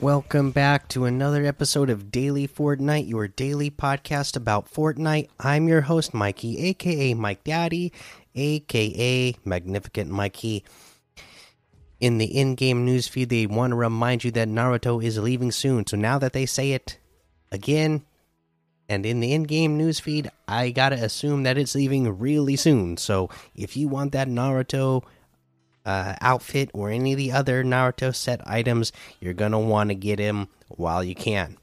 Welcome back to another episode of Daily Fortnite, your daily podcast about Fortnite. I'm your host, Mikey, aka Mike Daddy, aka Magnificent Mikey. In the in game newsfeed, they want to remind you that Naruto is leaving soon. So now that they say it again, and in the in game newsfeed, I gotta assume that it's leaving really soon. So if you want that Naruto uh, outfit or any of the other Naruto set items, you're going to want to get him while you can.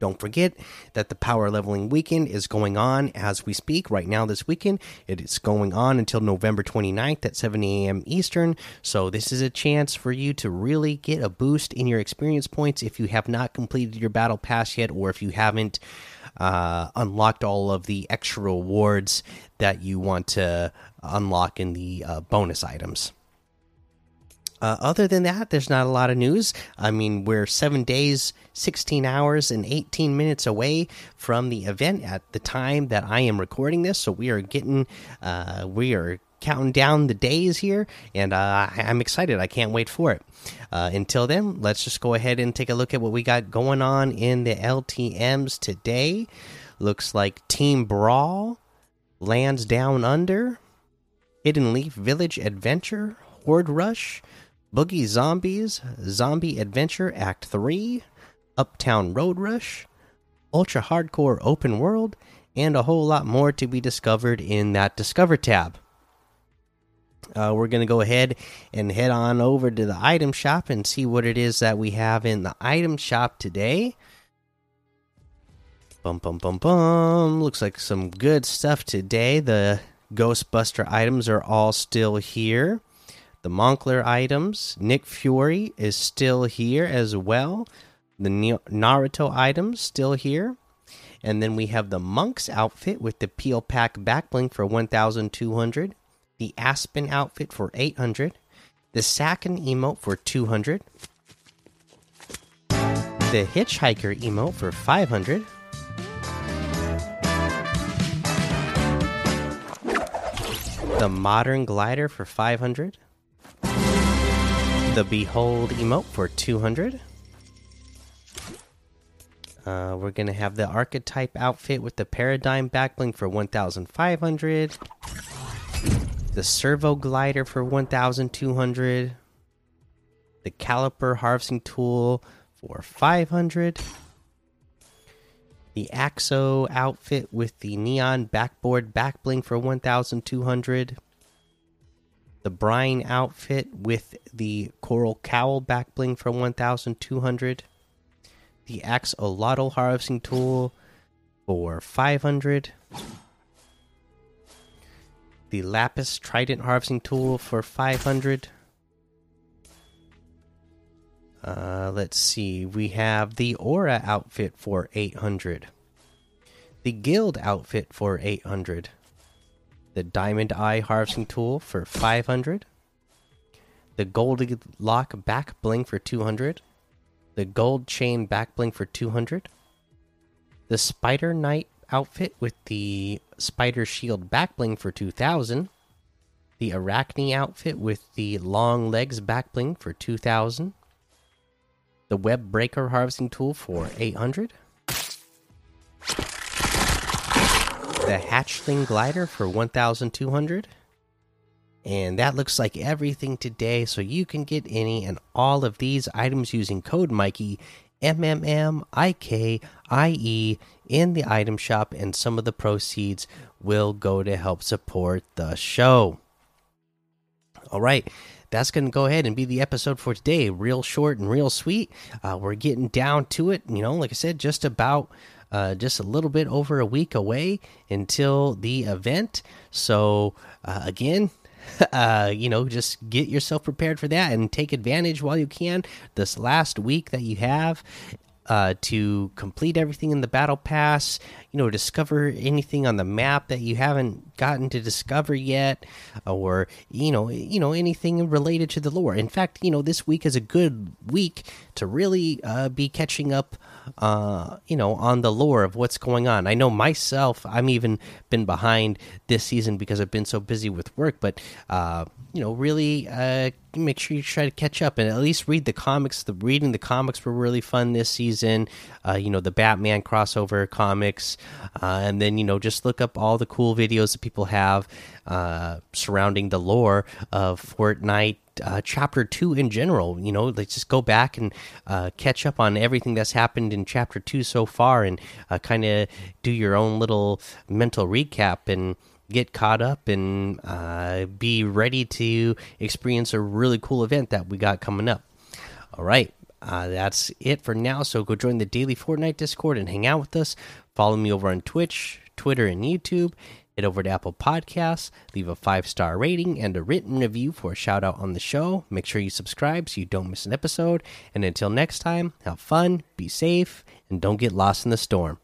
Don't forget that the power leveling weekend is going on as we speak right now this weekend. It is going on until November 29th at 7 a.m. Eastern. So, this is a chance for you to really get a boost in your experience points if you have not completed your battle pass yet or if you haven't uh, unlocked all of the extra rewards that you want to unlock in the uh, bonus items. Uh, other than that, there's not a lot of news. I mean, we're seven days, 16 hours, and 18 minutes away from the event at the time that I am recording this. So we are getting, uh, we are counting down the days here, and uh, I'm excited. I can't wait for it. Uh, until then, let's just go ahead and take a look at what we got going on in the LTMs today. Looks like Team Brawl, Lands Down Under, Hidden Leaf Village Adventure, Horde Rush. Boogie Zombies, Zombie Adventure Act 3, Uptown Road Rush, Ultra Hardcore Open World, and a whole lot more to be discovered in that Discover tab. Uh, we're going to go ahead and head on over to the item shop and see what it is that we have in the item shop today. Bum, bum, bum, bum. Looks like some good stuff today. The Ghostbuster items are all still here. The Moncler items, Nick Fury is still here as well. The Naruto items still here. And then we have the Monk's outfit with the Peel Pack backbling for 1200. The Aspen outfit for 800. The Sacken emote for 200. The Hitchhiker emote for 500. The Modern Glider for 500 the Behold emote for 200. Uh, we're to have the Archetype outfit with the Paradigm backbling for 1,500. The Servo Glider for 1,200. The Caliper Harvesting Tool for 500. The Axo outfit with the Neon Backboard backbling for 1,200 the Brine outfit with the Coral Cowl backbling for 1200. The Axolotl harvesting tool for 500. The Lapis Trident harvesting tool for 500. Uh, let's see. We have the Aura outfit for 800. The Guild outfit for 800 the Diamond Eye Harvesting Tool for 500, the Gold Lock Back Bling for 200, the Gold Chain Back Bling for 200, the Spider Knight outfit with the Spider Shield Back Bling for 2000, the Arachne outfit with the Long Legs Back Bling for 2000, the Web Breaker Harvesting Tool for 800 the hatchling glider for 1200 and that looks like everything today. So you can get any and all of these items using code mikey m m m i k i e in the item shop and some of the proceeds will go to help support the show all right that's going to go ahead and be the episode for today. Real short and real sweet. Uh, we're getting down to it. You know, like I said, just about uh, just a little bit over a week away until the event. So, uh, again, uh, you know, just get yourself prepared for that and take advantage while you can. This last week that you have uh, to complete everything in the battle pass, you know, discover anything on the map that you haven't gotten to discover yet, or you know, you know, anything related to the lore. In fact, you know, this week is a good week to really uh, be catching up, uh, you know, on the lore of what's going on. I know myself, I'm even been behind this season because I've been so busy with work, but uh, you know, really uh, make sure you try to catch up and at least read the comics. The reading the comics were really fun this season. Uh, you know, the Batman crossover comics, uh, and then you know just look up all the cool videos that people have uh, surrounding the lore of Fortnite. Uh, chapter two in general, you know, let's just go back and uh, catch up on everything that's happened in chapter two so far, and uh, kind of do your own little mental recap and get caught up and uh, be ready to experience a really cool event that we got coming up. All right, uh, that's it for now. So go join the daily Fortnite Discord and hang out with us. Follow me over on Twitch, Twitter, and YouTube. Head over to Apple Podcasts, leave a five star rating and a written review for a shout out on the show. Make sure you subscribe so you don't miss an episode. And until next time, have fun, be safe, and don't get lost in the storm.